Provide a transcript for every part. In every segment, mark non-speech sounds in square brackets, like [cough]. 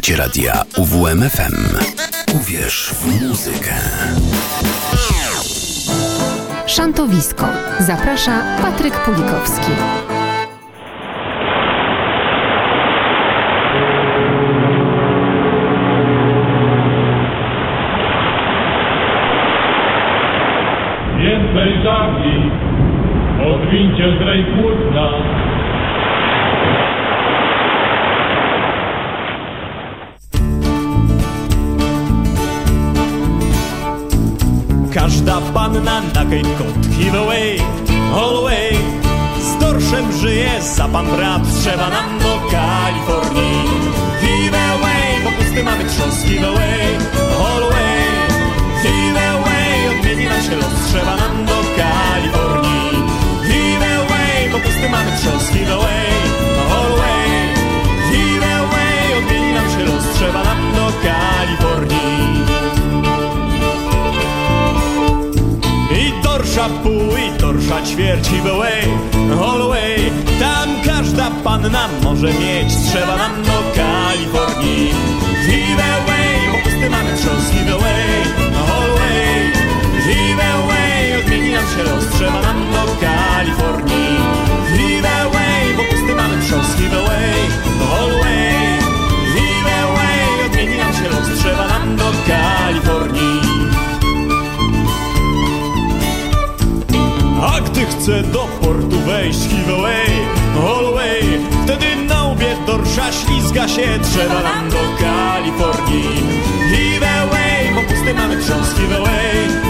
Słuchacie radia UWMFM. Uwierz w muzykę. Szantowisko. Zaprasza Patryk Pulikowski. Więcej żagli, odwincie zdrej Cape Give away, all away. Z dorszem żyje za pan brat Trzeba nam do Kalifornii. Give away, bo pusty mamy trząs Give away, all away. Give away, odmieni nam się los Trzeba nam do Kalifornii. Give away, bo pusty mamy trząs Give away, all away. Give away, odmieni nam się los Trzeba nam i torsza ćwierć, give away, all away Tam każda panna może mieć, trzeba nam do Kalifornii Give away, pusty mamy trząs, give away, all away Give away, odmieni nam się los, trzeba nam do Kalifornii Give away, bo pusty mamy trząs, give away, gdy chce do portu wejść, give away, all Wtedy na łbie dorsza ślizga się, trzeba nam do Kalifornii. Give away, bo pusty mamy trząs, all away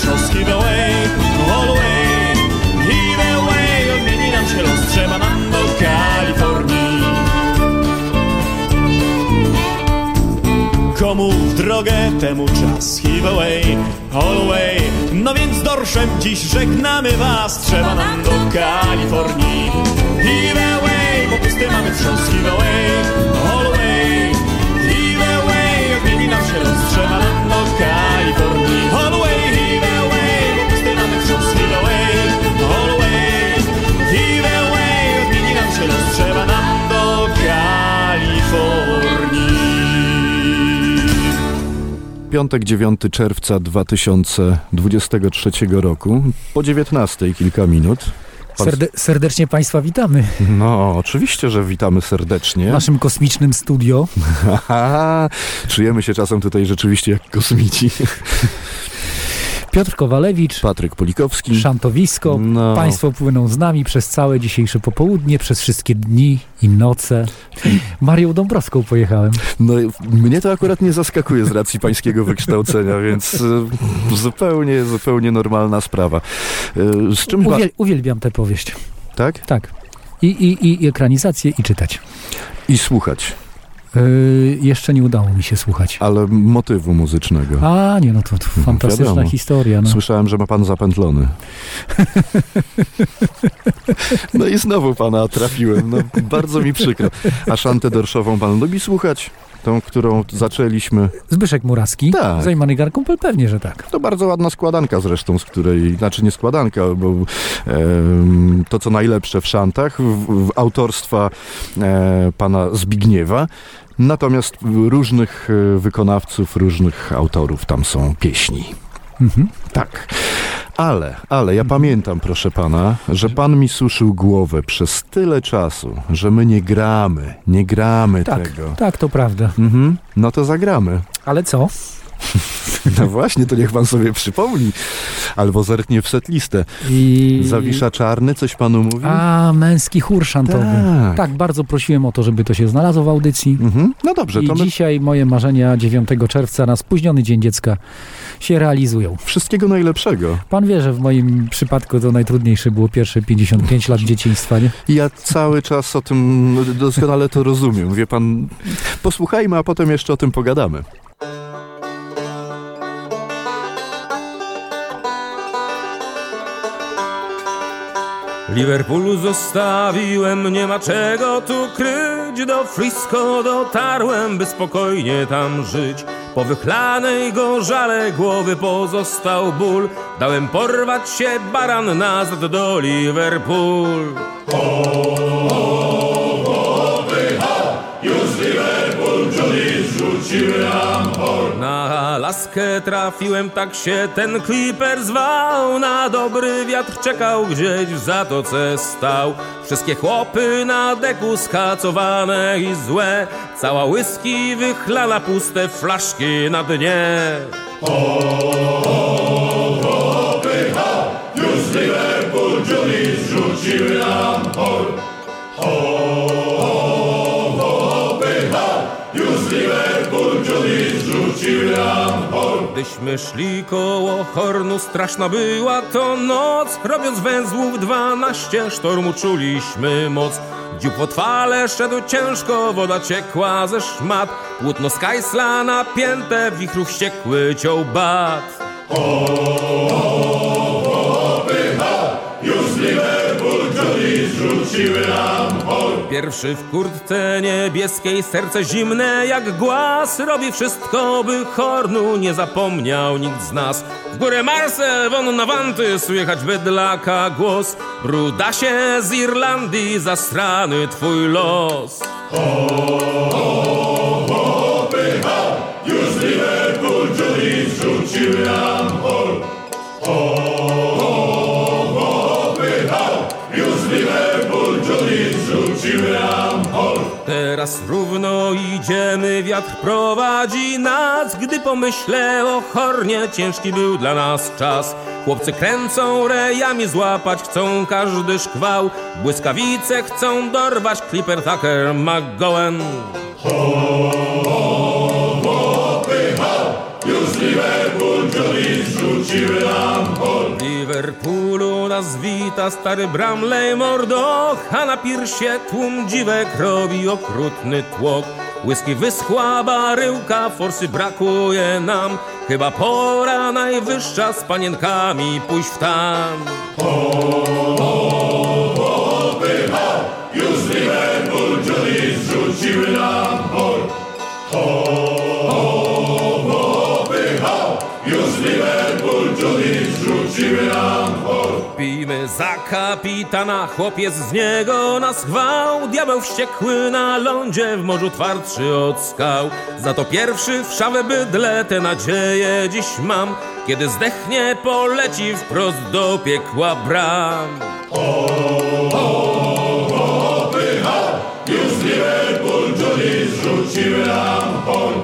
trząs, give away, all away Give away, odmieni nam się los, trzeba nam do Kalifornii. Komu w drogę, temu czas. Give away, all away No więc dorszem dziś żegnamy was. Trzeba nam do Kalifornii. Give away, bo pusty mamy trząs Give away, all away Give away, odmieni nam się los. Trzeba nam do Kalifornii Piątek 9 czerwca 2023 roku, po 19 kilka minut. Pan- Serde serdecznie Państwa witamy No, oczywiście, że witamy serdecznie. w naszym kosmicznym studio. [laughs] Czujemy się czasem tutaj rzeczywiście jak kosmici. Piotr Kowalewicz, Patryk Polikowski. Szantowisko. No. Państwo płyną z nami przez całe dzisiejsze popołudnie, przez wszystkie dni i noce. Marią Dąbrowską pojechałem. No, mnie to akurat nie zaskakuje z racji pańskiego wykształcenia, więc e, zupełnie, zupełnie normalna sprawa. E, Z czym... Uwiel uwielbiam tę powieść. tak? Tak. I, i, I ekranizację, i czytać. I słuchać, Yy, jeszcze nie udało mi się słuchać. ale motywu muzycznego. A, nie, no to, to fantastyczna wiadomo. historia. No. Słyszałem, że ma pan zapętlony. [laughs] No i znowu pana trafiłem. No, bardzo mi przykro. A szantę dorszową pan lubi słuchać? Tą, którą zaczęliśmy. Zbyszek Muraski, Tak. Zajmany Garkumpel, pewnie, że tak. To bardzo ładna składanka zresztą, z której, znaczy nie składanka, bo em, to co najlepsze w szantach, w, w autorstwa e, pana Zbigniewa. Natomiast różnych e, wykonawców, różnych autorów tam są pieśni. Mhm. Tak. Ale, ale ja pamiętam, proszę pana, że pan mi suszył głowę przez tyle czasu, że my nie gramy, nie gramy Tak, tego. tak, to prawda. Mhm. No to zagramy. Ale co? [laughs] No właśnie, to niech pan sobie przypomni. Albo zerknie w setlistę. I... Zawisza czarny, coś panu mówi? A, męski chór szantowy. Tak. Tak, bardzo prosiłem o to, żeby to się znalazło w audycji. Mhm. No dobrze, I to my dzisiaj moje marzenia 9 czerwca na spóźniony Dzień Dziecka się realizują. wszystkiego najlepszego. Pan wie, że w moim przypadku to najtrudniejsze było pierwsze 55 lat dzieciństwa, nie? Ja cały czas o tym doskonale to rozumiem. Wie pan, posłuchajmy, a potem jeszcze o tym pogadamy. Liverpool zostawiłem, nie ma czego tu kryć Do Frisco dotarłem, by spokojnie tam żyć Po wychlanej gorzale głowy pozostał ból. Dałem porwać się baran nazad do Liverpool laskę trafiłem, tak się ten kliper zwał. Na dobry wiatr czekał gdzieś w zatoce stał. Wszystkie chłopy na deku skacowane i złe. Cała whisky wychlana, puste flaszki na dnie Gdyśmy szli koło Hornu, straszna była to noc Robiąc węzłów dwanaście, sztormu czuliśmy moc Dziób otwale szedł ciężko, woda ciekła ze szmat Płótno z kajsla napięte, wichru wściekły ciął bat Pierwszy w kurtce niebieskiej, serce zimne jak głaz Robi wszystko, by Hornu nie zapomniał nikt z nas. W górę Marse, won na wanty, słychać bydlaka głos. Brudasie z Irlandii, zasrany twój los Teraz równo idziemy, wiatr prowadzi nas. Gdy pomyślę o Hornie, ciężki był dla nas czas. Chłopcy kręcą rejami, złapać chcą każdy szkwał. Błyskawice chcą dorwać, Clipper, Tucker, McGowan. W Liverpoolu nas wita stary Bramley Mordoch A na piersie tłum dziwek robi okrutny tłok Whisky wyschła baryłka, forsy brakuje nam Chyba pora najwyższa z panienkami pójść w tam Za kapitana, chłopiec z niego nas chwał Diabeł wściekły na lądzie, w morzu twardszy od skał. Za to pierwszy w szawę bydle, te nadzieje dziś mam. Kiedy zdechnie, poleci wprost do piekła bram. Cold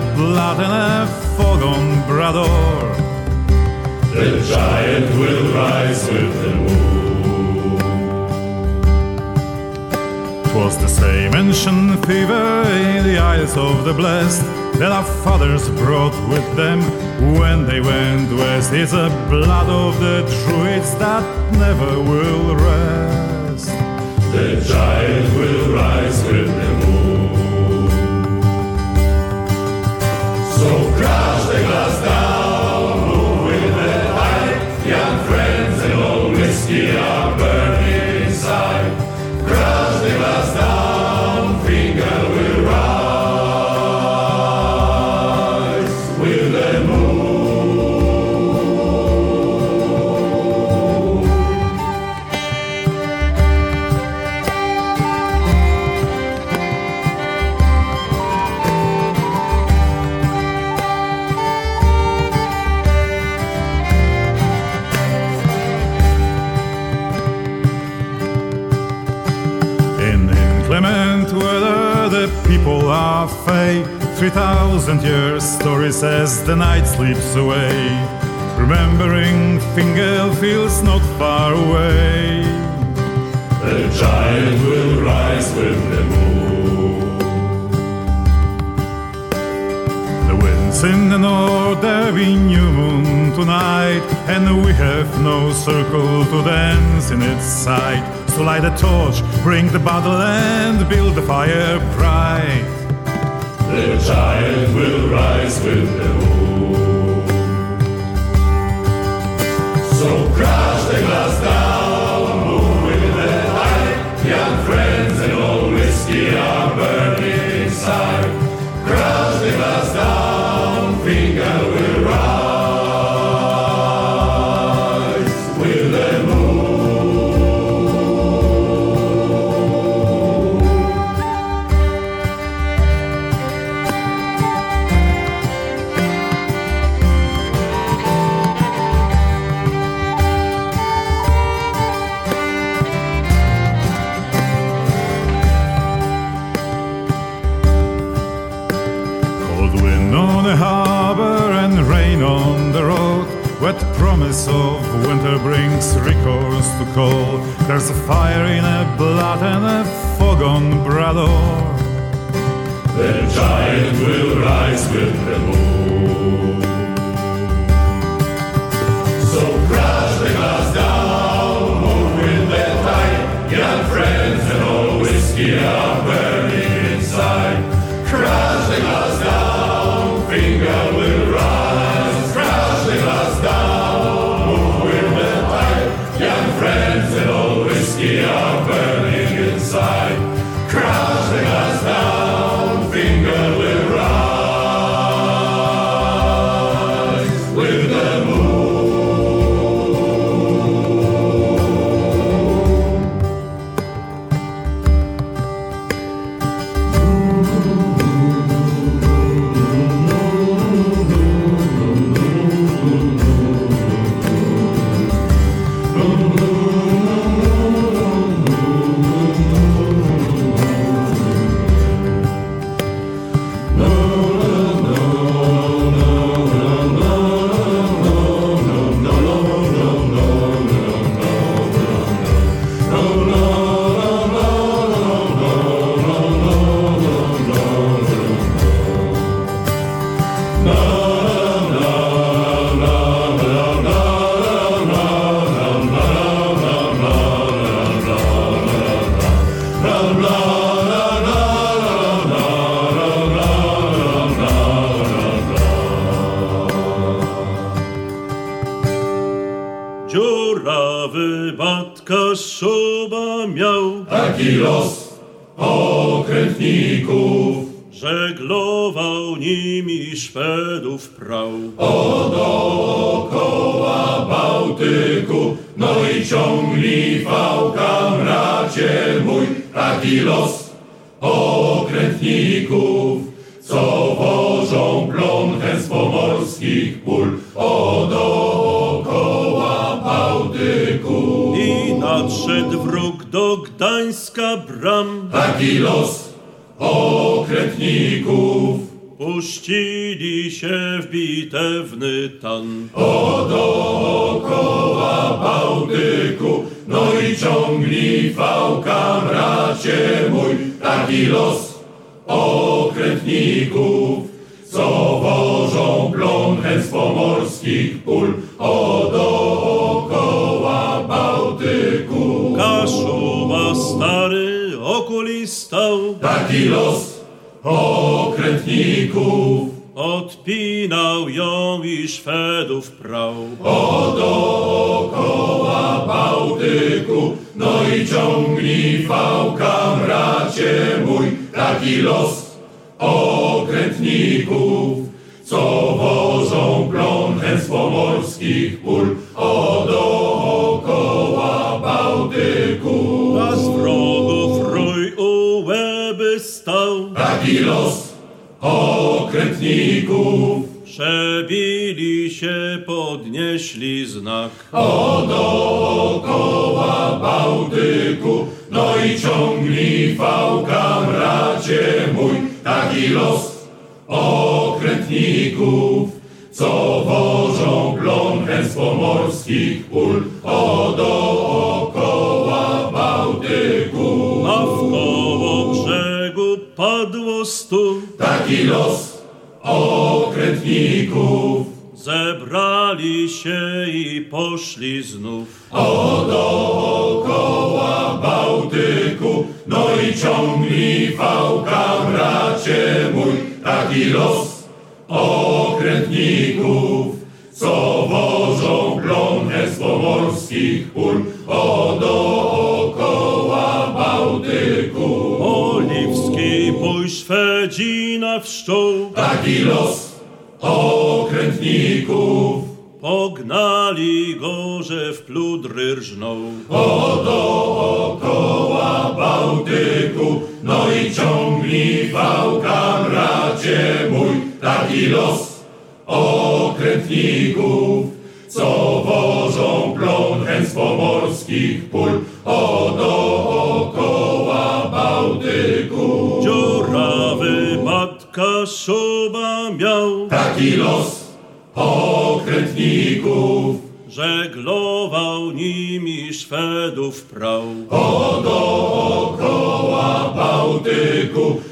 fire in the blood and a fog on Brador. The giant will rise with the moon. Twas the same ancient fever in the eyes of the blessed. that our fathers brought with them when they went west. It's the blood of the druids that never will rest. The giant will rise with the moon. Grow. Thousand years story says the night slips away. Remembering Fingal feels not far away. The giant will rise with the moon. The winds in the north, there be new moon tonight, and we have no circle to dance in its sight. So light a torch, bring the bottle, and build the fire bright. The giant will rise with the moon. So crash the glass down, promise of winter brings recourse to cold. There's a fire in a blood and a fog on Brador. The giant will rise with the moon. So crash the glass down, move with the tide. Young friends and old whiskey are burning inside. Crash the glass down, finger los okrętników, co wożą plon z pomorskich pól, o dookoła Bałtyku. Kaszuba stary okulistał, Taki los okrętników, odpinał ją i Szwedów prał. o dookoła Bałtyku, no i ciągnij fałka, taki los okrętników, co wożą plon z pomorskich pól, o dookoła Bałtyku. A z wrogów rój u łeby stał, Taki los okrętników, przebili się, podnieśli znak. o los okrętników, co wożą plon z pomorskich pól, o dookoła Bałtyku. A w koło brzegu padło stu, Taki los okrętników, zebrali się i poszli znów. o dookoła Bałtyku, no i ciągnij fałka, bracie mój, taki los okrętników, co wożą plon z pomorskich pól, o dookoła Bałtyku. Oliwski pójść Szwedzina wszczął, Taki los okrętników, pognali go, że w pludry rżnął. o dookoła Bałtyku, no i ciągnij fałka, bracie mój, taki los okrętników, co wożą plon z pomorskich pól, o dookoła Bałtyku. Dziurawy matka szuba miał, Taki los okrętników, żeglował nimi Szwedów prał. o dookoła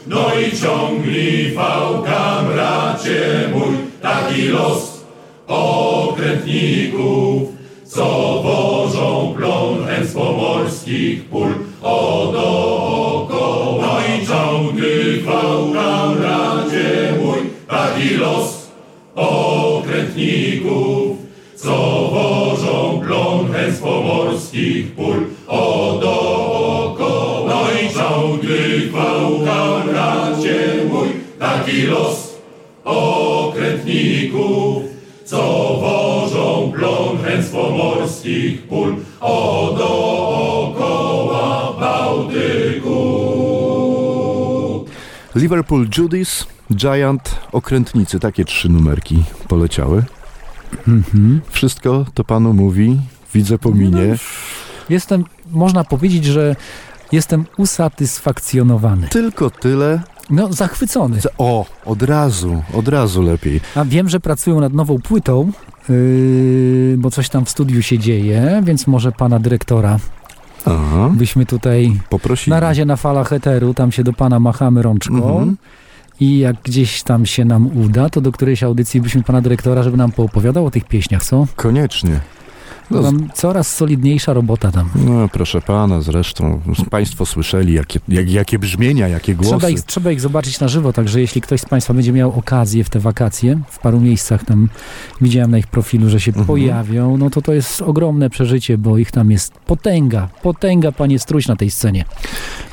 No i ciągnij fałka, bracie mój, taki los okrętników, co wożą plon z pomorskich pól, o dookoła, no i ciągnij fałka, bracie mój, taki los okrętników, co wożą plon z pomorskich pól, taki los okrętników, co wożą plon z pomorskich pól, o dookoła Bałtyku. Liverpool Judice, Giant, Okrętnicy. Takie trzy numerki poleciały. Wszystko to panu mówi, widzę po minie. Jestem, można powiedzieć, że jestem usatysfakcjonowany. Tylko tyle. No, zachwycony. O, od razu, od razu lepiej. A wiem, że pracują nad nową płytą, yy, bo coś tam w studiu się dzieje, więc może pana dyrektora Aha, byśmy tutaj poprosili. na razie na falach eteru, tam się do pana machamy rączką. Mhm. I jak gdzieś tam się nam uda, to do którejś audycji byśmy pana dyrektora, żeby nam poopowiadał o tych pieśniach, co? Koniecznie. No, Tam coraz solidniejsza robota tam. no proszę pana, zresztą państwo słyszeli, jakie, jak, jakie brzmienia, jakie głosy. Trzeba ich, trzeba ich zobaczyć na żywo, także jeśli ktoś z Państwa będzie miał okazję w te wakacje, w paru miejscach tam widziałem na ich profilu, że się Mhm. pojawią, no to to jest ogromne przeżycie, bo ich tam jest potęga, potęga, panie Struś na tej scenie.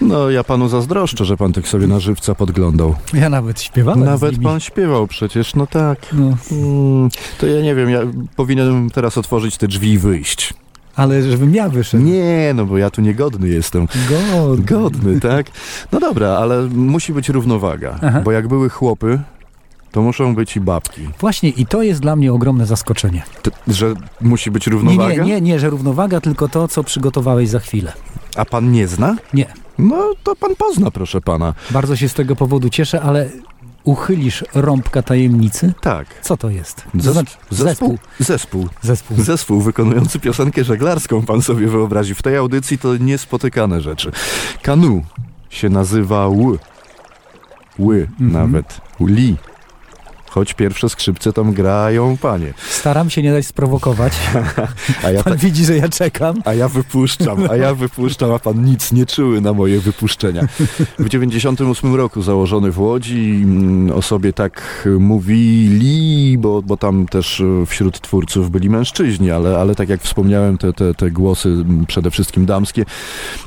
No ja panu zazdroszczę, że pan tych sobie na żywca podglądał. Ja nawet śpiewałem z Nawet nimi. pan śpiewał przecież, no tak. No, Mm, to ja nie wiem, ja powinienem teraz otworzyć te drzwi i wyjść. ale żebym ja wyszedł. Nie, no bo ja tu niegodny jestem. God. Godny, tak? No dobra, ale musi być równowaga, Aha. bo jak były chłopy, to muszą być i babki. Właśnie i to jest dla mnie ogromne zaskoczenie. T- że musi być Nie, równowaga? nie, nie, nie, że równowaga, tylko to, co przygotowałeś za chwilę. A pan nie zna? Nie. No to pan pozna, proszę pana. Bardzo się z tego powodu cieszę, ale uchylisz rąbka tajemnicy? Tak. Co to jest? Zes- znaczy, zespół. Zespół. Zespół. Zespół wykonujący piosenkę żeglarską, pan sobie wyobrazi. W tej audycji to niespotykane rzeczy. Kanu się nazywa Ł. Ły Mhm. nawet. Li. Choć pierwsze skrzypce tam grają panie. Staram się nie dać sprowokować. [laughs] A ja, Pan tak, widzi, że ja czekam. a ja wypuszczam, a ja wypuszczam, a pan nic nie czuły na moje wypuszczenia. W 98 roku założony w Łodzi, mm, o sobie tak mówili, bo, bo tam też wśród twórców byli mężczyźni, ale, ale tak jak wspomniałem, te, te, te głosy m, przede wszystkim damskie.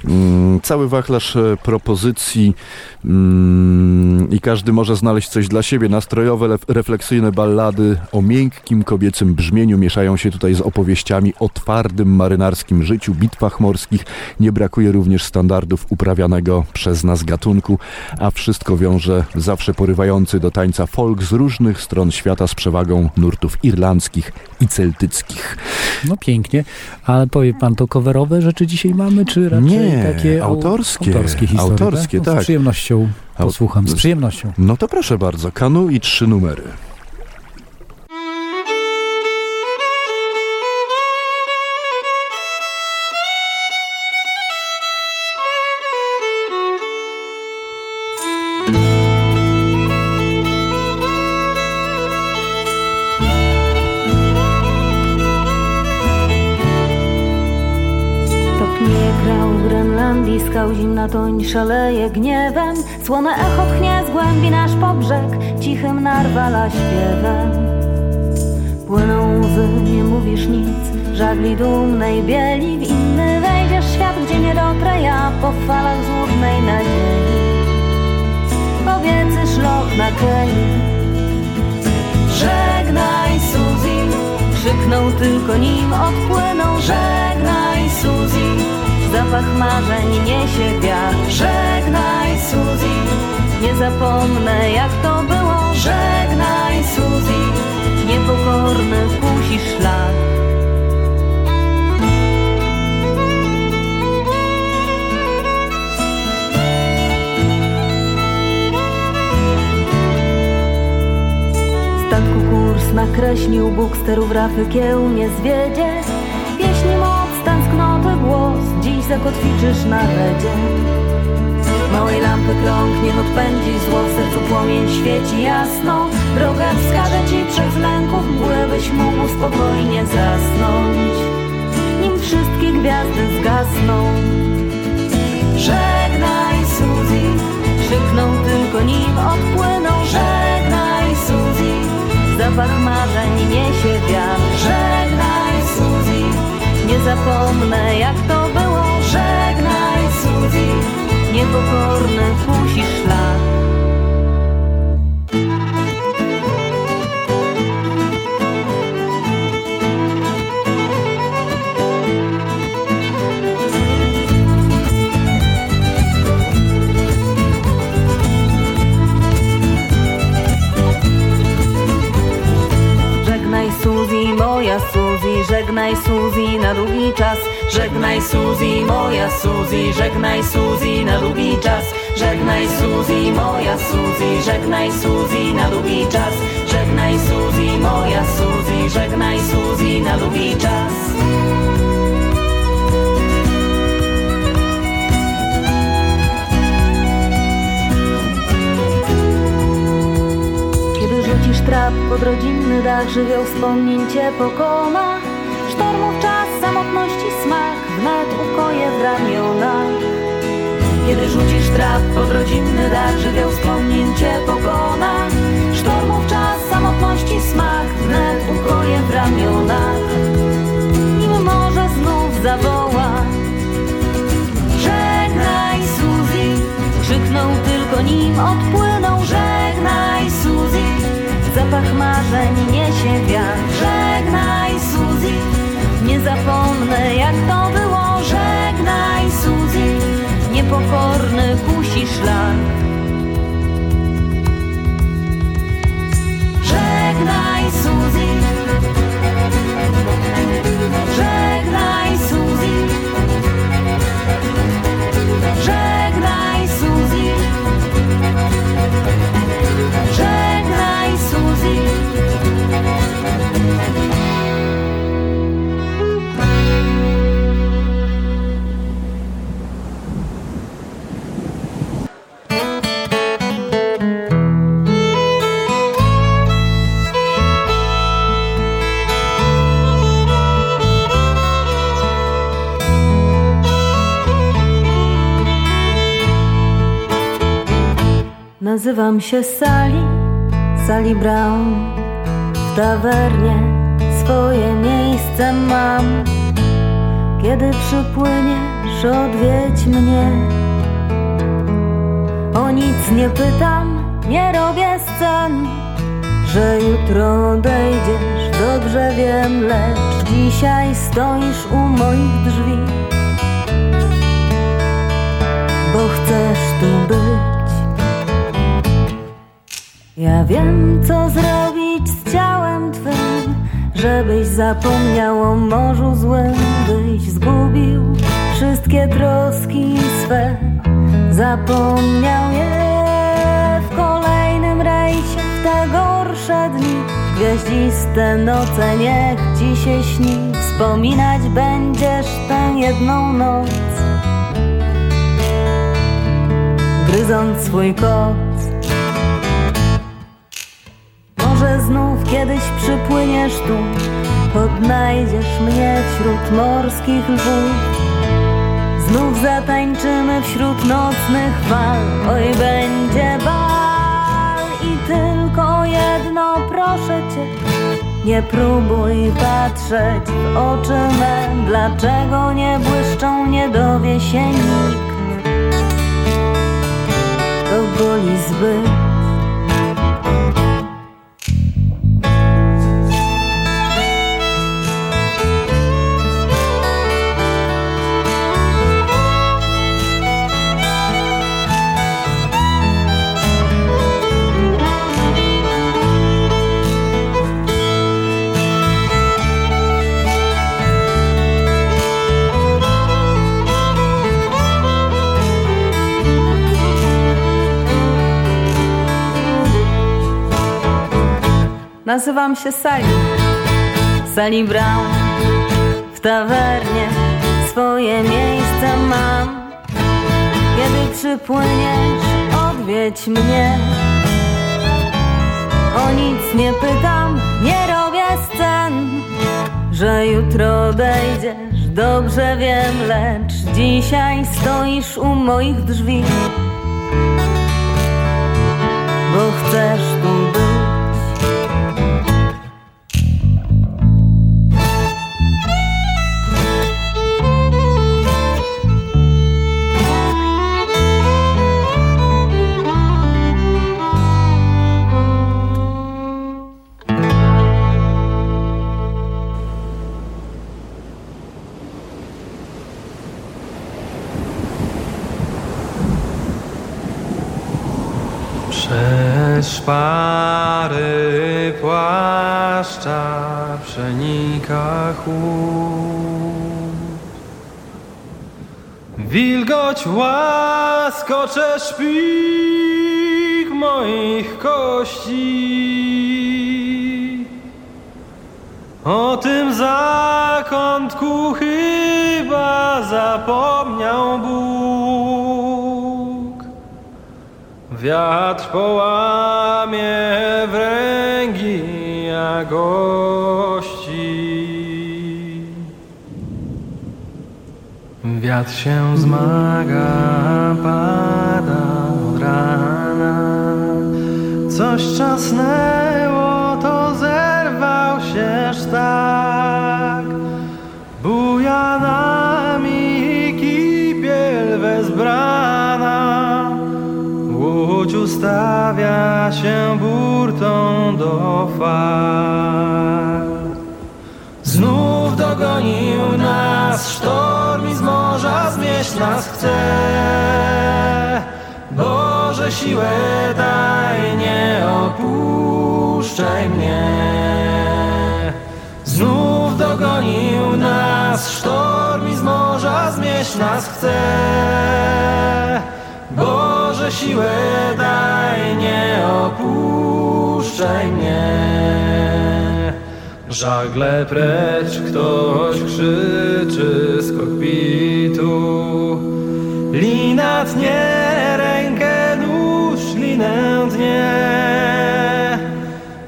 Mm, Cały wachlarz e, propozycji mm, i każdy może znaleźć coś dla siebie. Nastrojowe, refleksyjne ballady o miękkim kobiecym brzmieniu mieszają się tutaj z opowieściami o twardym marynarskim życiu, bitwach morskich. Nie brakuje również standardów uprawianego przez nas gatunku, a wszystko wiąże zawsze porywający do tańca folk z różnych stron świata z przewagą nurtów irlandzkich i celtyckich. No pięknie, ale powie pan, to coverowe rzeczy dzisiaj mamy, czy raczej Nie, takie au- autorskie, autorskie historie? autorskie, No, tak. Z przyjemnością Au- posłucham, z przyjemnością. No to proszę bardzo, kanu i trzy numery. Skał zimna toń szaleje gniewem. Słone echo tchnie z głębi nasz pobrzeg, cichym narwala śpiewem. Płyną łzy, nie mówisz nic, żagli dumnej bieli. W inny wejdziesz świat, gdzie nie dotrę ja po falach złudnej nadziei. Kobiecy szloch na keli Żegnaj Suzy, krzyknął tylko nim odpłynął. Żegnaj Suzy, zapach marzeń niesie wiatr. Żegnaj Suzy, nie zapomnę jak to było. Żegnaj Suzy, niepokorny kusi szlak. Statku kurs nakreślił Bóg sterów rafy kieł nie zwiedzie zakotwiczysz na redzie Małej lampy krąg niech odpędzi zło W sercu płomień świeci jasno. Drogę wskaże ci przez lęków mgły Byś mógł spokojnie zasnąć. Nim wszystkie gwiazdy zgasną. Żegnaj Suzy Krzyknął tylko nim odpłynął Żegnaj Suzy Zapach marzeń niesie wiatr Żegnaj Suzy Nie zapomnę jak Niepokorny kusi szlak Żegnaj Suzy, moja Suzy, żegnaj Suzy na długi czas. Żegnaj Suzy, moja Suzy, żegnaj Suzy na długi czas. Żegnaj Suzy, moja Suzy, żegnaj Suzy na długi czas. Żegnaj Suzy, moja Suzy, żegnaj Suzy na długi czas. Kiedy rzucisz trap pod rodzinny dach, żywioł wspomnień cię pokona. Sztormów Kiedy rzucisz trap pod rodzinny dach, żywioł wspomnień cię pokona. Sztormów czas, samotności smak, wnet ukoje w ramionach. Nim może znów zawoła, Żegnaj Suzy, krzyknął tylko nim odpłynął Żegnaj Suzy, zapach marzeń niesie wiatr. Żegnaj Suzy, nie zapomnę jak to było Suzy, niepokorny kusi szlak Nazywam się Sally, Sally Brown. W tawernie swoje miejsce mam. Kiedy przypłyniesz, odwiedź mnie. O nic nie pytam, nie robię scen. Że jutro odejdziesz, dobrze wiem, lecz dzisiaj stoisz u moich drzwi. Bo chcesz tu być. Ja wiem, co zrobić z ciałem twym, żebyś zapomniał o morzu złym, byś zgubił wszystkie troski swe, zapomniał je w kolejnym rejsie w te gorsze dni. Gwiaździste noce niech ci się śni, wspominać będziesz tę jedną noc. Gryząc swój kot kiedyś przypłyniesz tu, odnajdziesz mnie wśród morskich lwów. Znów zatańczymy wśród nocnych fal, oj będzie bal i tylko jedno proszę cię. Nie próbuj patrzeć w oczy me, dlaczego nie błyszczą, nie dowie się nikt. To boli zbyt. Nazywam się Sally, Sally Brown. W tawernie swoje miejsce mam. Kiedy przypłyniesz, odwiedź mnie. O nic nie pytam, nie robię scen. Że jutro odejdziesz, dobrze wiem, lecz dzisiaj stoisz u moich drzwi. Bo chcesz tu być. Szpary płaszcza przenika chłód. Wilgoć łaskocze szpik moich kości. O tym zakątku chyba zapomniał Bóg. Wiatr połamie wręgi jagości. Wiatr się zmaga, pada od rana. Coś czasnęło, to zerwał się sztak. Bujanami ustawia się burtą do fal. Znów dogonił nas sztorm i z morza zmieść nas chce. Boże siłę daj, nie opuszczaj mnie. Znów dogonił nas sztorm i z morza zmieść nas chce. Boże siłę daj, nie opuszczaj mnie. Żagle precz, ktoś krzyczy z kokpitu. Lina tnie, rękę nóż, linę tnie.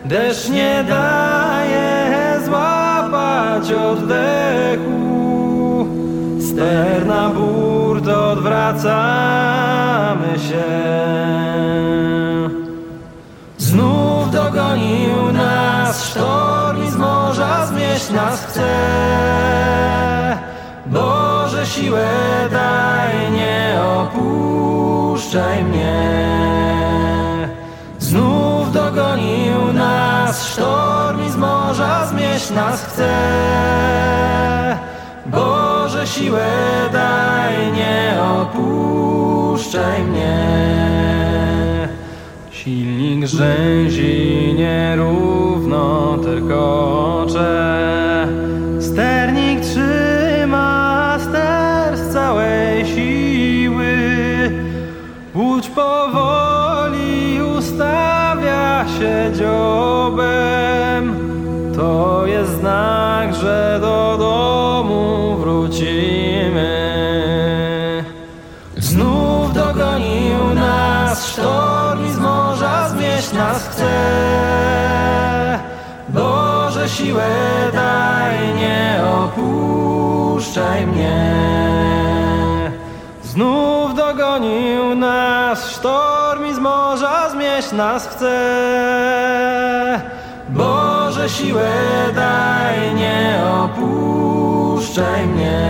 Deszcz nie daje złapać oddechu się. Znów dogonił nas sztorm i z morza zmieść nas chce. Boże siłę daj, nie opuszczaj mnie. Znów dogonił nas sztorm i z morza zmieść nas chce. Siłę daj, nie opuszczaj mnie. Silnik rzęzi nierówno siłę daj, nie opuszczaj mnie. Znów dogonił nas sztorm i z morza zmieść nas chce. Boże siłę daj, nie opuszczaj mnie.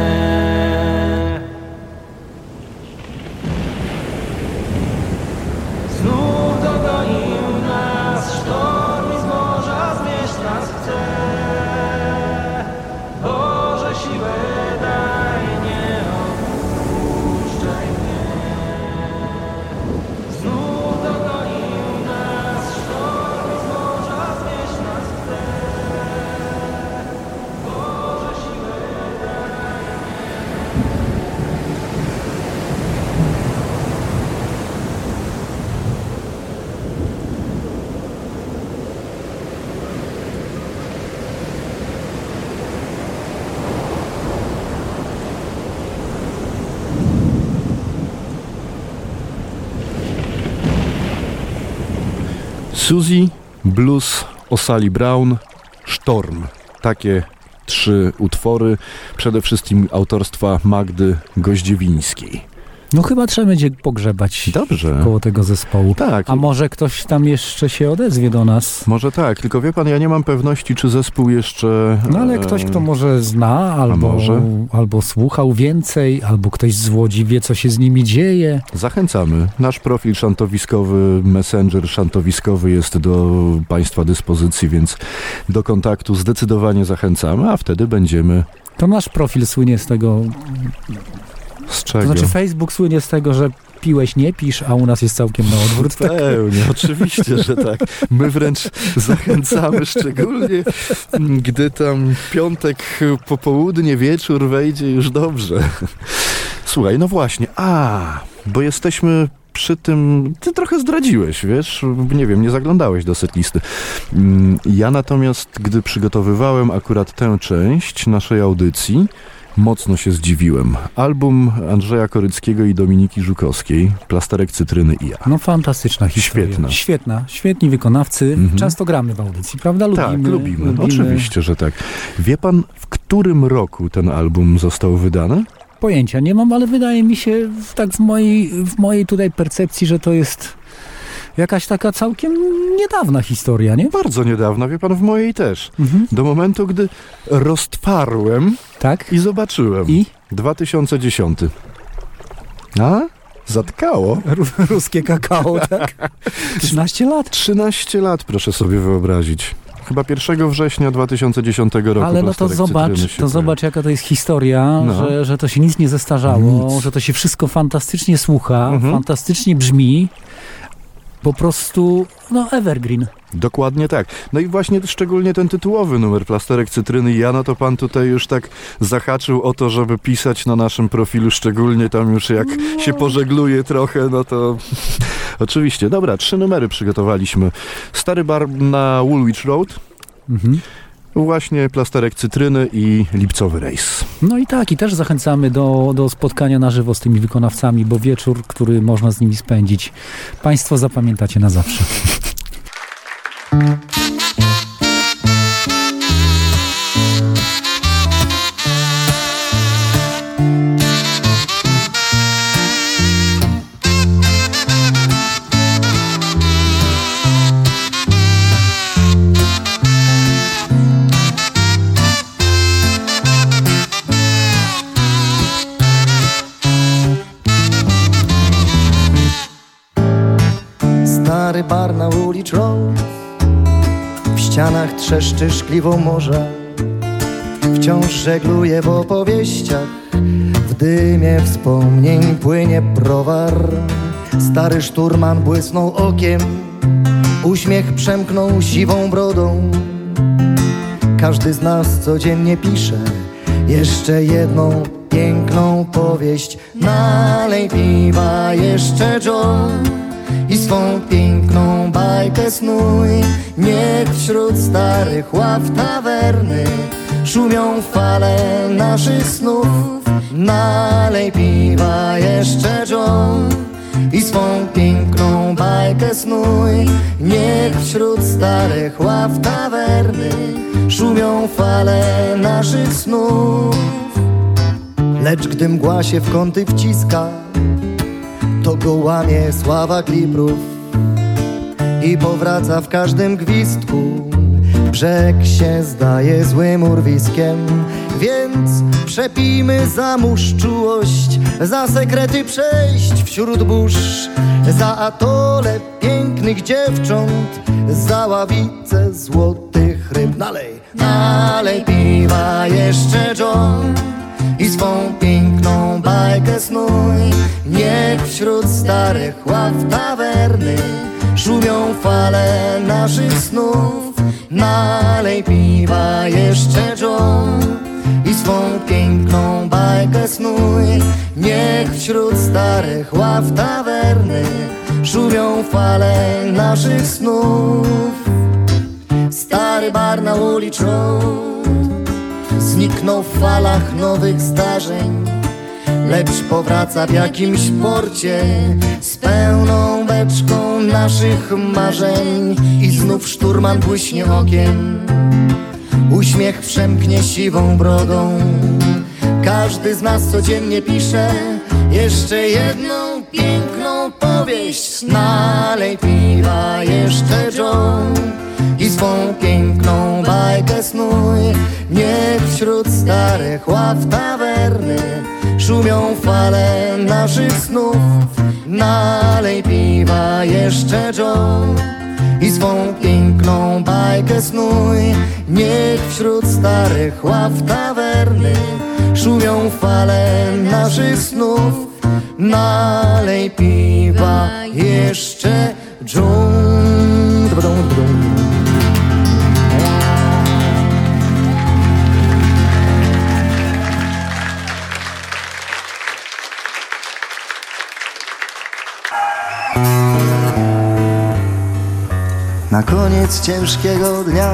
Suzy, Blues, Osali Brown, Sztorm. Takie trzy utwory, przede wszystkim autorstwa Magdy Goździewińskiej. No chyba trzeba będzie pogrzebać Dobrze. koło tego zespołu. Tak. A może ktoś tam jeszcze się odezwie do nas? Może tak, tylko wie pan, ja nie mam pewności, czy zespół jeszcze... No ale e, ktoś, kto może zna, albo, może? albo słuchał więcej, albo ktoś z Łodzi wie, co się z nimi dzieje. Zachęcamy. Nasz profil szantowiskowy, messenger szantowiskowy jest do Państwa dyspozycji, więc do kontaktu zdecydowanie zachęcamy, a wtedy będziemy... To nasz profil słynie z tego, Z to czego? znaczy Facebook słynie z tego, że piłeś, nie pisz, a u nas jest całkiem na odwrót. Tak. Pełnie, [laughs] oczywiście, że tak. My wręcz zachęcamy, szczególnie gdy tam piątek, popołudnie, wieczór wejdzie już dobrze. Słuchaj, no właśnie, a, bo jesteśmy przy tym, ty trochę zdradziłeś, wiesz, nie wiem, nie zaglądałeś do setlisty. Mm, Ja natomiast, gdy przygotowywałem akurat tę część naszej audycji, Mocno się zdziwiłem. Album Andrzeja Koryckiego i Dominiki Żukowskiej, Plasterek Cytryny i ja. No fantastyczna historia. Świetna. Świetna. Świetni wykonawcy. Mhm. Często gramy w audycji, prawda? Lubimy. tak, lubimy. Oczywiście, że tak. Wie pan, w którym roku ten album został wydany? Pojęcia nie mam, ale wydaje mi się tak w mojej, w mojej tutaj percepcji, że to jest jakaś taka całkiem niedawna historia, nie? Bardzo niedawno, wie pan, w mojej też. Mhm. Do momentu, gdy roztwarłem Tak? i zobaczyłem. I? 2010. A? Zatkało. Ru- Ruskie kakao, [laughs] tak? 13 lat. 13 lat, proszę sobie wyobrazić. Chyba 1 września 2010 roku. Ale no to zobacz, to zobacz jaka to jest historia, No. że, że to się nic nie zestarzało, Nic. że to się wszystko fantastycznie słucha, Mhm. fantastycznie brzmi. Po prostu, no evergreen. Dokładnie tak. No i właśnie szczególnie ten tytułowy numer Plasterek Cytryny ja, no to pan tutaj już tak zahaczył o to, żeby pisać na naszym profilu, szczególnie tam już jak się pożegluje trochę, no to [laughs] oczywiście. Dobra, trzy numery przygotowaliśmy. Stary bar na Woolwich Road, Mhm. Właśnie Plasterek Cytryny i Lipcowy Rejs. No i tak, i też zachęcamy do, do spotkania na żywo z tymi wykonawcami, bo wieczór, który można z nimi spędzić, Państwo zapamiętacie na zawsze. Trzeszczy szkliwą morza Wciąż żegluje w opowieściach. W dymie wspomnień płynie browar. Stary szturman błysnął okiem Uśmiech przemknął siwą brodą. Każdy z nas codziennie pisze Jeszcze jedną piękną powieść. Nalej piwa jeszcze John I swą piękną bajkę snuj Niech wśród starych ław tawerny Szumią fale naszych snów. Nalej piwa jeszcze John i swą piękną bajkę snuj. Niech wśród starych ław tawerny Szumią fale naszych snów. Lecz gdy mgła się w kąty wciska To go łamie sława kliprów I powraca w każdym gwizdku. Brzeg się zdaje złym urwiskiem Więc przepijmy za mórz czułość Za sekrety przejść wśród burz Za atole pięknych dziewcząt Za ławicę złotych ryb. Nalej, nalej piwa jeszcze John i swą piękną bajkę snuj. Niech wśród starych ław tawerny Szumią fale naszych snów. Nalej piwa jeszcze John I swą piękną bajkę snuj. Niech wśród starych ław tawerny Szumią fale naszych snów. Stary bar na uliczną Zniknął w falach nowych zdarzeń Lecz powraca w jakimś porcie Z pełną beczką naszych marzeń. I znów szturman błyśnie okiem. Uśmiech przemknie siwą brodą Każdy z nas codziennie pisze Jeszcze jedną piękną powieść. Nalej piwa jeszcze John i swą piękną bajkę snuj. Niech wśród starych ław tawerny Szumią fale naszych snów. Nalej piwa jeszcze John I swą piękną bajkę snuj. Niech wśród starych ław tawerny Szumią fale naszych snów. Nalej piwa jeszcze John Na koniec ciężkiego dnia.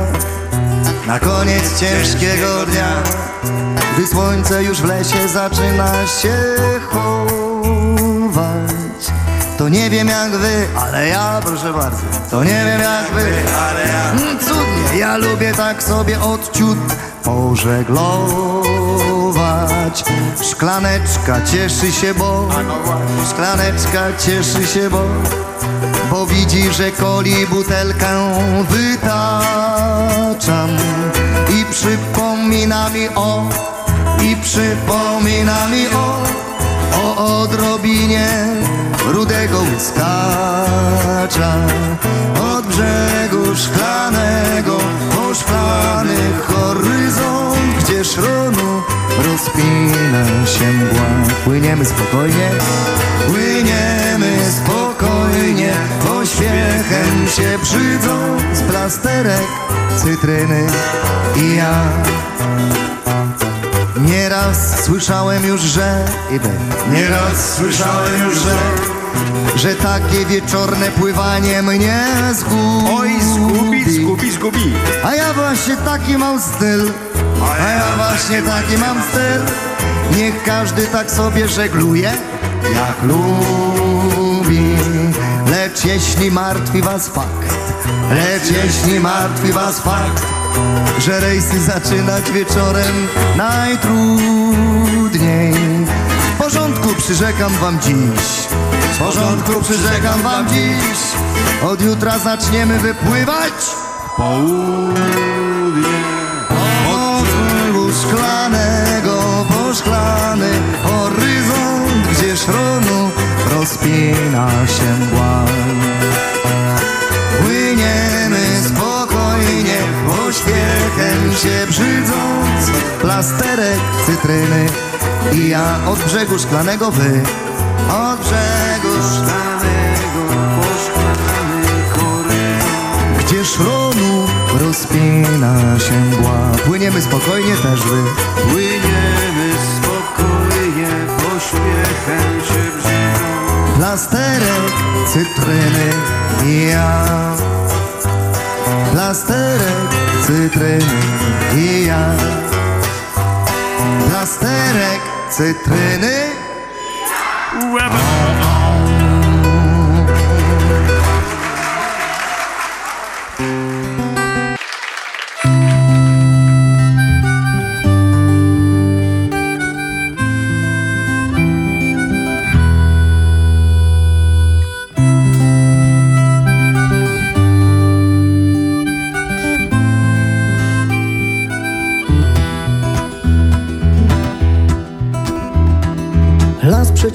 Na koniec ciężkiego dnia. Gdy słońce już w lesie zaczyna się chować. To nie wiem jak wy, ale ja proszę bardzo To nie wiem jak wy, ale ja. Cudnie, ja lubię tak sobie odciut pożeglować. Szklaneczka cieszy się, bo Szklaneczka cieszy się, bo bo widzi, że koli butelkę wytaczam. I przypomina mi o, i przypomina mi o O odrobinie rudego łyskacza Od brzegu szklanego po szklany horyzont Gdzie szronu rozpina się mgła. Płyniemy spokojnie, płyniemy spokojnie Pośpiechem się brzydzą z plasterek cytryny i ja. Nieraz słyszałem już, że i wy. Nieraz słyszałem już, że że takie wieczorne pływanie mnie zgubi. Oj, zgubi, zgubi, zgubi. A ja właśnie taki mam styl. A ja właśnie taki mam styl. Niech każdy tak sobie żegluje Jak lubi. Lecz jeśli martwi was fakt Lecz jeśli martwi was fakt Że rejsy zaczynać wieczorem najtrudniej. W porządku przyrzekam wam dziś. W porządku przyrzekam wam dziś. Od jutra zaczniemy wypływać Południe rozpina się mgła Płyniemy spokojnie, pośpiechem się brzydząc Plasterek cytryny i ja od brzegu szklanego wy. Od brzegu szklanego poszklany korytarz Gdzie szronu rozpina się mgła. Płyniemy spokojnie też wy. Płyniemy brzydząc Plasterek cytryny i ja Plasterek cytryny i ja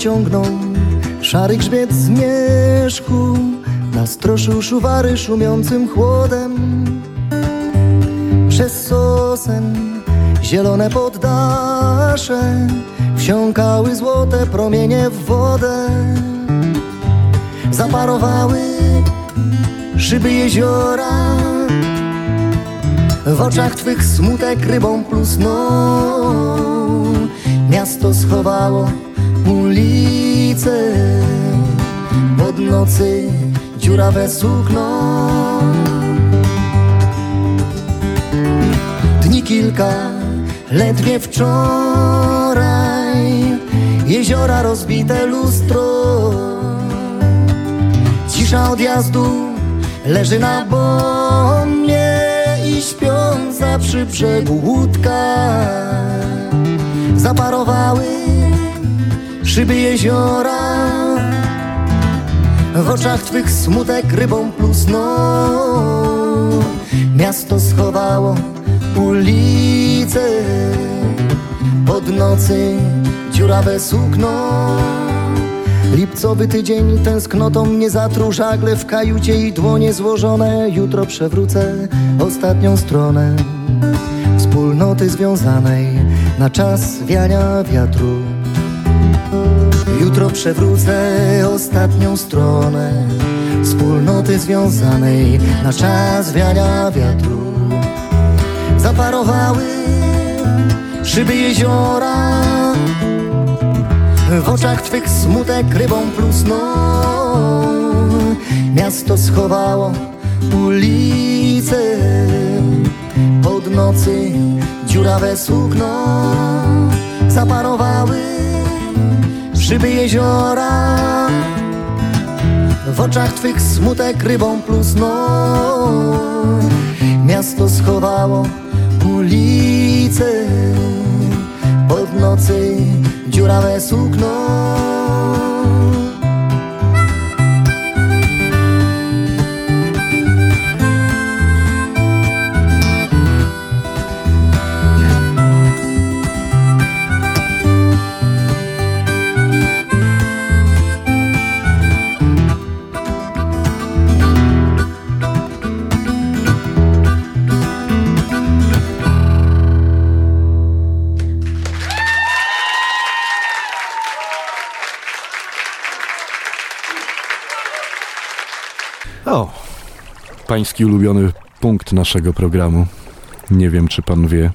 Przeciągnął szary grzbiet zmierzchu Nastroszył szuwary szumiącym chłodem. Przez sosen zielone poddasze Wsiąkały złote promienie w wodę. Zaparowały szyby jeziora. W oczach twych smutek rybą plusnął Miasto schowało ulice Pod nocy dziurawe sukno. Dni kilka, ledwie wczoraj. Jeziora rozbite lustro. Cisza odjazdu leży na bombie I śpiąca przy brzegu łódka Zaparowały szyby jeziora. W oczach twych smutek rybą plusnął Miasto schowało ulice. Pod nocy dziurawe sukno. Lipcowy tydzień tęsknotą mnie zatruł żagle w kajucie i dłonie złożone. Jutro przewrócę ostatnią stronę Wspólnoty związanej na czas wiania wiatru Jutro przewrócę ostatnią stronę Wspólnoty związanej na czas wiania wiatru. Zaparowały szyby jeziora W oczach twych smutek rybą plusnął Miasto schowało ulice Pod nocy dziurawe sukno. Zaparowały szyby jeziora. W oczach twych smutek rybą plusnął Miasto schowało ulice. Pod nocy dziurawe sukno pański ulubiony punkt naszego programu. Nie wiem, czy pan wie.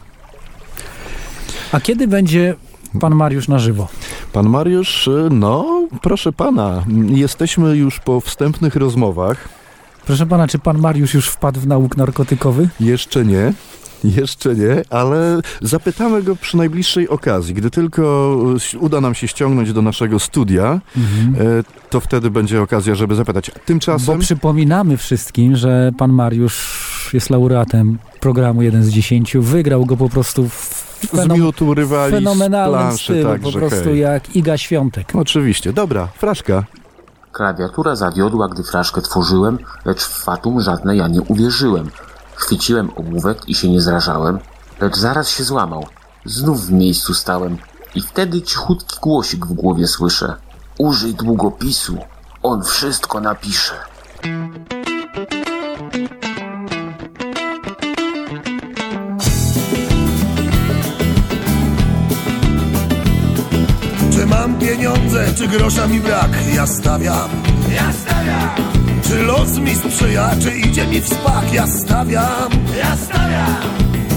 A kiedy będzie pan Mariusz na żywo? Pan Mariusz, y, no, proszę pana, jesteśmy już po wstępnych rozmowach. Proszę pana, czy pan Mariusz już wpadł w nauk narkotykowy? Jeszcze nie. [laughs] Jeszcze nie, ale zapytamy go przy najbliższej okazji. Gdy tylko y, uda nam się ściągnąć do naszego studia, Mhm. y, to wtedy będzie okazja, żeby zapytać. Tymczasem... Bo przypominamy wszystkim, że pan Mariusz jest laureatem programu 1 z 10. Wygrał go po prostu w Z miutu rywali, z fenomenalnym planszy, stylu, także, po prostu hej. jak Iga Świątek. Oczywiście. Dobra, fraszka. Klawiatura zawiodła, gdy fraszkę tworzyłem, lecz w fatum żadne ja nie uwierzyłem. Chwyciłem ołówek i się nie zrażałem, lecz zaraz się złamał. Znów w miejscu stałem i wtedy cichutki głosik w głowie słyszę. Użyj długopisu, on wszystko napisze. Czy mam pieniądze, czy grosza mi brak? Ja stawiam. Ja stawiam czy los mi sprzyja, czy idzie mi w spak? Ja stawiam. Ja stawiam.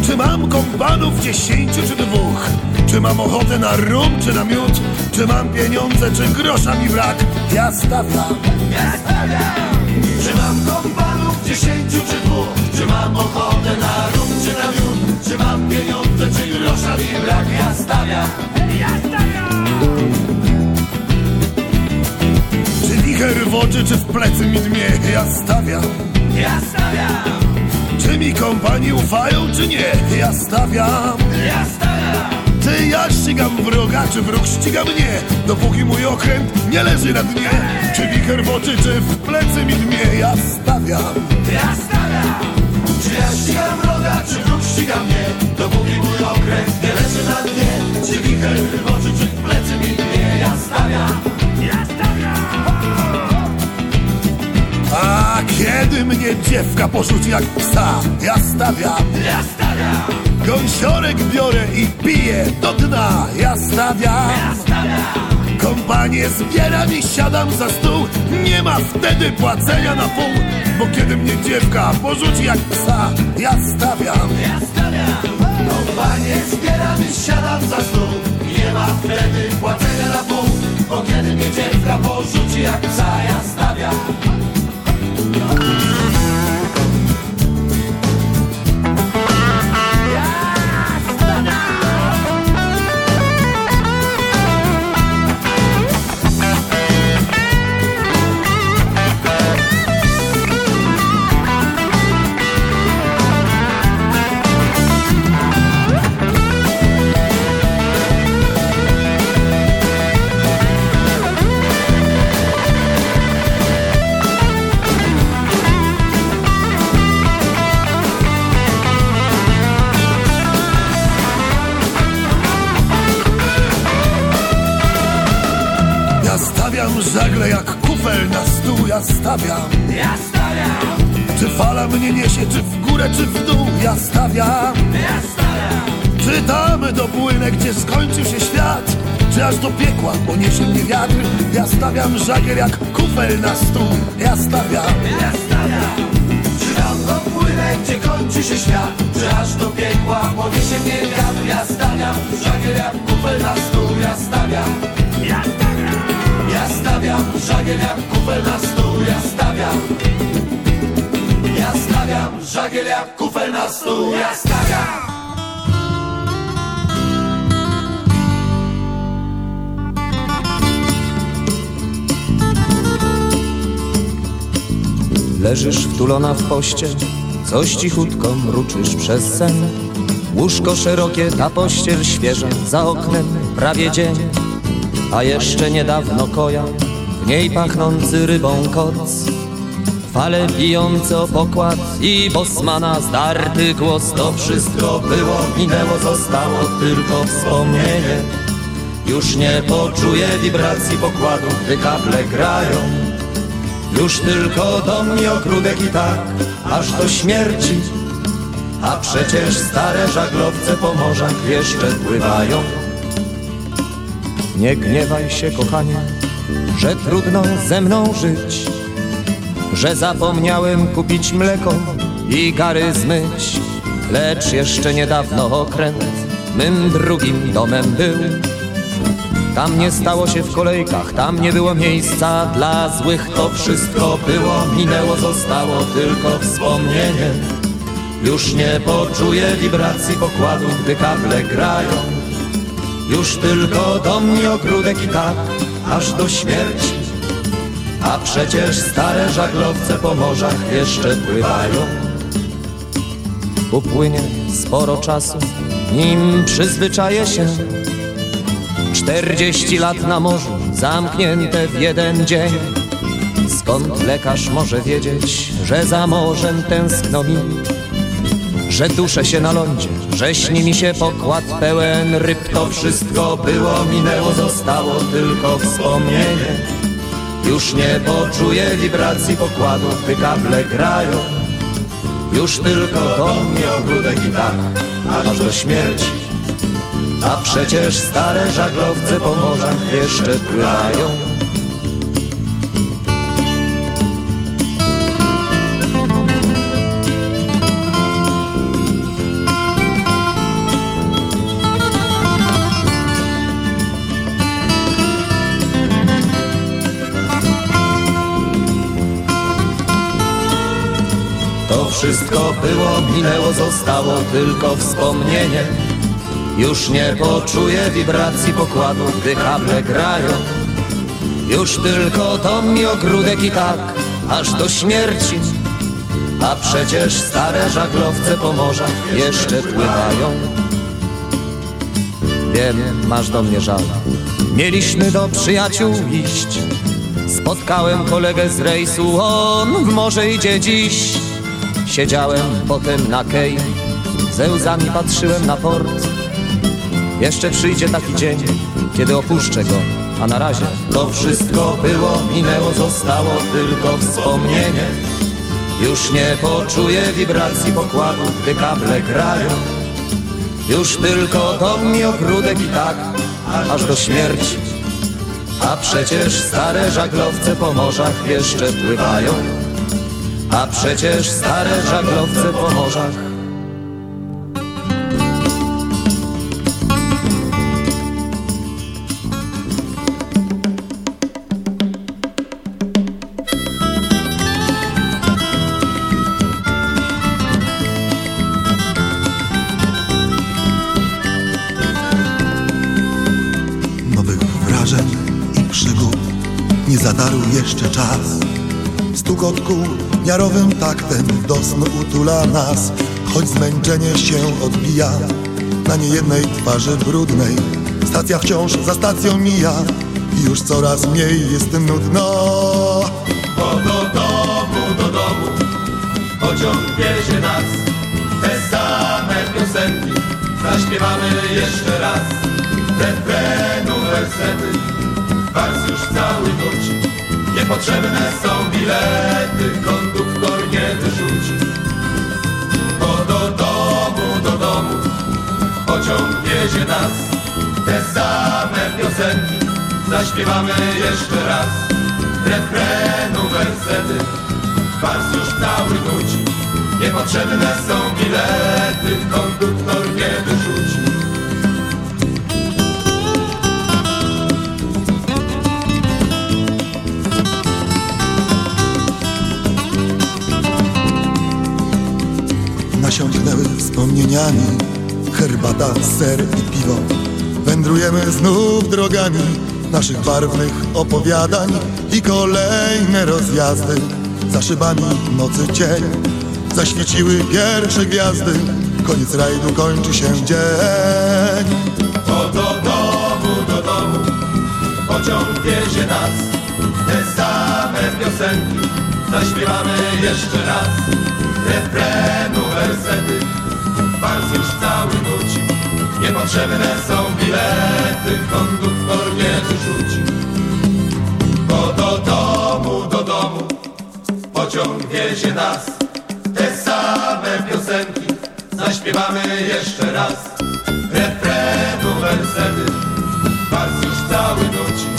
Czy mam kompanów dziesięciu czy dwóch? Czy mam ochotę na rum czy na miód? Czy mam pieniądze, czy grosza mi brak? Ja stawiam. Ja stawiam. Czy mam kompanów dziesięciu czy dwóch? Czy mam ochotę na rum czy na miód? Czy mam pieniądze, czy grosza mi brak? Ja stawiam. Ja stawiam. Wicher w oczy, czy w plecy mi dmie? Ja stawiam. Ja stawiam. Czy mi kompanii ufają, czy nie? Ja stawiam. Ja stawiam. Czy ja ścigam wroga, czy wróg ściga mnie? Dopóki mój okręt nie leży na dnie. Czy wicher w oczy, czy w plecy mi dmie? Ja stawiam. Ja stawiam. Czy ja ścigam wroga, czy wróg ściga mnie? Dopóki mój okręt nie leży na dnie. Czy wicher w oczy, czy w plecy mi dmie? Ja stawiam. Ja stawiam. A kiedy mnie dziewka porzuci jak psa, ja stawiam. Ja stawiam. Gąsiorek biorę i piję do dna, ja stawiam. Ja stawiam. Kompanię zbieram i siadam za stół, nie ma wtedy płacenia na pół, bo kiedy mnie dziewka porzuci jak psa, ja stawiam. Ja stawiam. Kompanię zbieram i siadam za stół, nie ma wtedy płacenia na pół, bo kiedy mnie dziewka porzuci jak psa, żagiel jak kufel na stół, Leżysz wtulona w pościel, coś cichutko mruczysz przez sen. Łóżko szerokie, ta pościel świeża, za oknem prawie dzień. A jeszcze niedawno koja, w niej pachnący rybą koc. Fale bijące o pokład i bosmana zdarty głos. To wszystko było, minęło, zostało tylko wspomnienie. Już nie poczuję wibracji pokładu, gdy kable grają. Już tylko dom i ogródek i tak, aż do śmierci. A przecież stare żaglowce po morzach jeszcze pływają. Nie gniewaj się, kochanie, że trudno ze mną żyć, że zapomniałem kupić mleko i gary zmyć, lecz jeszcze niedawno okręt mym drugim domem był. Tam nie stało się w kolejkach, tam nie było miejsca dla złych, to wszystko było, minęło, zostało tylko wspomnienie. Już nie poczuję wibracji pokładu, gdy kable grają. Już tylko dom i ogródek i tak, aż do śmierci. A przecież stare żaglowce po morzach jeszcze pływają. Upłynie sporo czasu, nim przyzwyczaję się. Czterdzieści lat na morzu, zamknięte w jeden dzień. Skąd lekarz może wiedzieć, że za morzem tęskno mi? Że duszę się na lądzie, że śni mi się pokład pełen ryb To wszystko było, minęło, zostało tylko wspomnienie Już nie poczuję wibracji pokładu, gdy kable grają Już tylko dom i ogródek i tak, aż do śmierci A przecież stare żaglowce po morzach jeszcze pływają To wszystko było, minęło, zostało tylko wspomnienie Już nie poczuję wibracji pokładu, gdy kable grają. Już tylko to mi ogródek i tak, aż do śmierci. A przecież stare żaglowce po morzach jeszcze pływają. Wiem, masz do mnie żal. Mieliśmy do przyjaciół iść. Spotkałem kolegę z rejsu, on w morze idzie dziś. Siedziałem potem na kej, ze łzami patrzyłem na port. Jeszcze przyjdzie taki dzień, kiedy opuszczę go, a na razie to wszystko było, minęło, zostało tylko wspomnienie. Już nie poczuję wibracji pokładu, gdy kable grają. Już tylko to mi ogródek i tak, aż do śmierci. A przecież stare żaglowce po morzach jeszcze pływają. A przecież stare żaglowce po morzach nie zadarł jeszcze czas. Stukot kół miarowym taktem do snu utula nas, choć zmęczenie się odbija na niejednej twarzy brudnej. Stacja wciąż za stacją mija i już coraz mniej jest nudno. Bo do domu, do domu Pociąg wiezie nas Te same piosenki Zaśpiewamy jeszcze raz Refrenu wersety Niepotrzebne są bilety Konduktor nie wyrzuci Bo do domu, do domu Pociąg wiezie nas Te same piosenki. Zaśpiewamy jeszcze raz refrenu wersety. Wars już cały nuci Niepotrzebne są bilety Konduktor nie wyrzuci Nasiąknęły wspomnieniami. Herbata, ser i piwo. Wędrujemy znów drogami Naszych barwnych opowiadań I kolejne rozjazdy. Za szybami nocy cień Zaświeciły pierwsze gwiazdy. Koniec rajdu kończy się dzień. Bo do domu, do domu Pociąg wiezie nas. Te same piosenki Zaśpiewamy jeszcze raz Refrenu wersety Wars już cały nuci Niepotrzebne są bilety Konduktor nie wyrzuci. Bo do domu, do domu Pociąg wiezie nas. Te same piosenki Zaśpiewamy jeszcze raz. Refrenu wersety Wars już cały nuci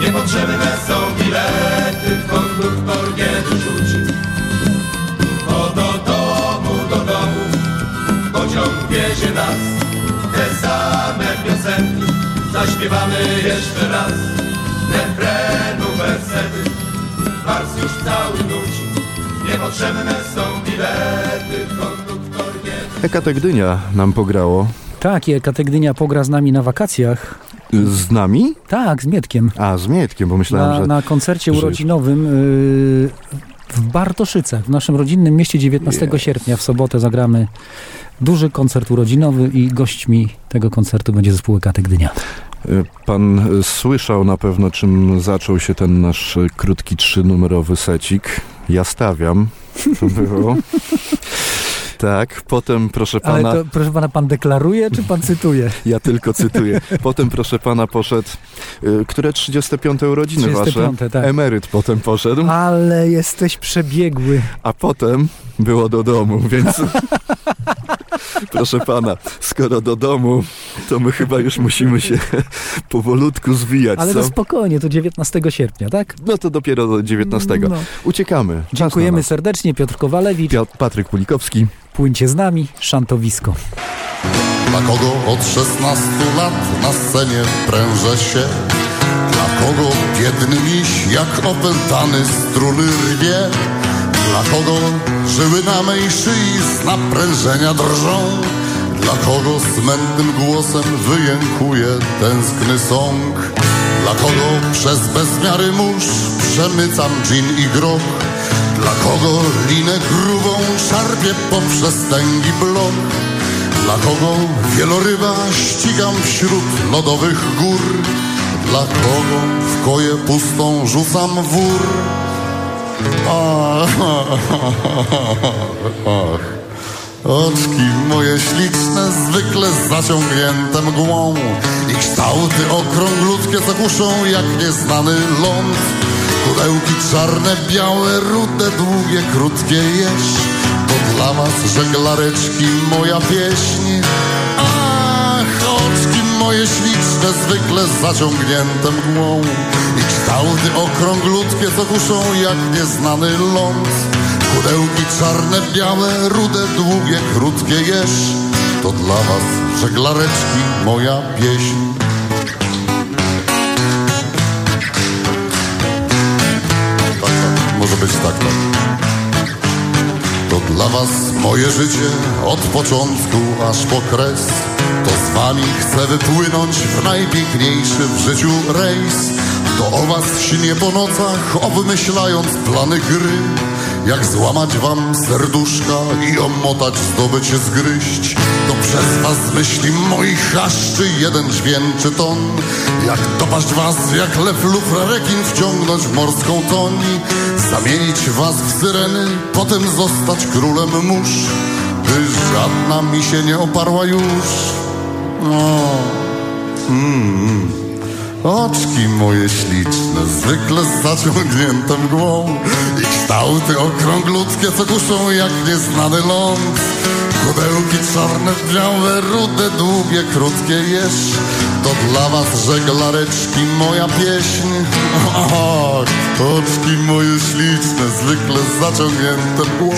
Niepotrzebne są bilety Konduktor nie wyrzuci Pociąg wiezie nas Te same piosenki Zaśpiewamy jeszcze raz Refrenu wersety Wars już cały nuci Niepotrzebne są bilety Konduktor nie Hekate Gdynia nam pograło. Tak, Eka Gdynia pogra z nami na wakacjach. Z nami? Tak, z Mietkiem. A, z Mietkiem, bo myślałem, Na, że... na koncercie że- urodzinowym yy, w Bartoszycach, w naszym rodzinnym mieście 19 sierpnia. W sobotę zagramy duży koncert urodzinowy i gośćmi tego koncertu będzie zespół Ekaty Gdynia. Y, Pan słyszał na pewno, czym zaczął się ten nasz krótki trzynumerowy secik. Ja stawiam. To było. [laughs] Tak, potem proszę Ale pana. to, proszę pana, pan deklaruje, czy pan cytuje? [laughs] Ja tylko cytuję. Potem, proszę pana, poszedł. y, które 35 urodziny 35, wasze? tak. Emeryt potem poszedł. Ale jesteś przebiegły. A potem było do domu, więc [laughs] [laughs] Proszę pana, skoro do domu, to my chyba już musimy się [laughs] powolutku zwijać, Ale co? to spokojnie, to 19 sierpnia, tak? No to dopiero do 19. No. Uciekamy. Czas Dziękujemy serdecznie, Piotr Kowalewicz. Piotr, Patryk Pulikowski. Płyńcie z nami, szantowisko. Dla kogo od 16 lat na scenie prężę się? Dla kogo biedny miś jak opętany struny rwie? Dla kogo żyły na mej szyi z naprężenia drżą? Dla kogo smętnym głosem wyjękuje tęskny sąg? Dla kogo przez bezmiary mórz przemycam gin i grog? Dla kogo linę grubą szarpię poprzez tęgi blok? Dla kogo wieloryba ścigam wśród lodowych gór? Dla kogo w koję pustą rzucam wór? Oczki moje śliczne, zwykle zaciągnięte mgłą i kształty okrąglutkie zakuszą jak nieznany ląd. Kudełki czarne, białe, rude, długie, krótkie jeść. To dla was żeglareczki moja pieśń. Moje śliczne, zwykle zaciągnięte mgłą i kształty okrąglutkie zakuszą jak nieznany ląd. Kudełki czarne, białe, rude, długie, krótkie jeść. To dla was żeglareczki moja pieśń. Dla was moje życie od początku aż po kres. To z wami chcę wypłynąć w najpiękniejszy w życiu rejs. To o was śnię po nocach, obmyślając plany gry. Jak złamać wam serduszka i omotać, zdobyć, zgryźć. To przez was myśli moich chaszczy jeden dźwięczy ton. Jak dopaść was, jak lew lub rekin wciągnąć w morską toń. Zamienić was w syreny, potem zostać królem mórz. By żadna mi się nie oparła już. Mm. Oczki moje śliczne, zwykle zaciągnięte mgłą I kształty okrąglutkie, co kuszą jak nieznany ląd Kudełki czarne, białe, rude, długie, krótkie jesz To dla was żeglareczki moja pieśń. [laughs] Ach, oczki moje śliczne, zwykle zaciągnięte mgłą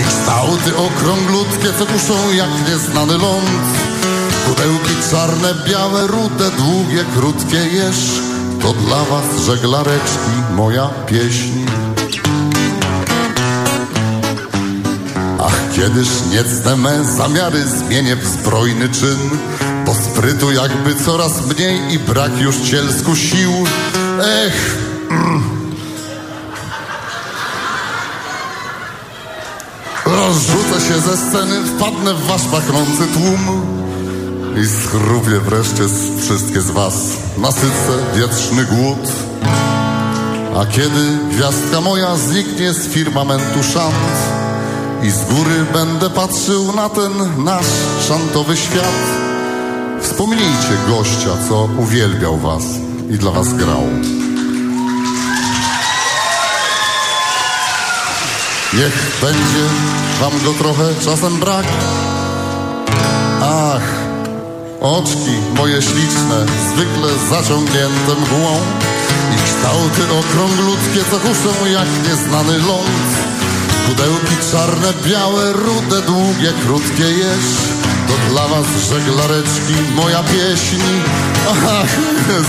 I kształty okrąglutkie, co kuszą jak nieznany ląd. Pudełki czarne, białe, rude, długie, krótkie jesz To dla was żeglareczki moja pieśń kiedyż niecne me zamiary zmienię w zbrojny czyn Bo sprytu jakby coraz mniej i brak już cielsku sił. Ech, mm. Rozrzucę się ze sceny, wpadnę w wasz pachnący tłum i schrupię wreszcie z wszystkie z was. Nasycę wietrzny głód. A kiedy gwiazdka moja zniknie z firmamentu szant I z góry będę patrzył na ten nasz szantowy świat. Wspomnijcie gościa, co uwielbiał was i dla was grał. Niech będzie wam go trochę czasem brak. Ach, Oczki moje śliczne, zwykle zaciągnięte mgłą. I kształty okrąglutkie, co kuszą jak nieznany ląd Pudełki czarne, białe, rude, długie, krótkie jesz To dla was żeglareczki moja pieśń. Ach,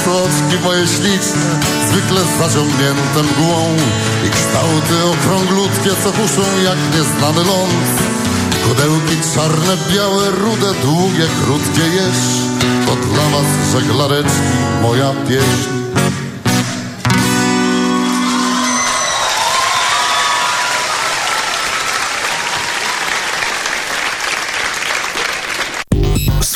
[laughs] oczki moje śliczne, zwykle zaciągnięte mgłą. I kształty okrąglutkie, co kuszą jak nieznany ląd. Pudełki czarne, białe, rude, długie, krótkie jesz To dla was żeglareczki moja pieśń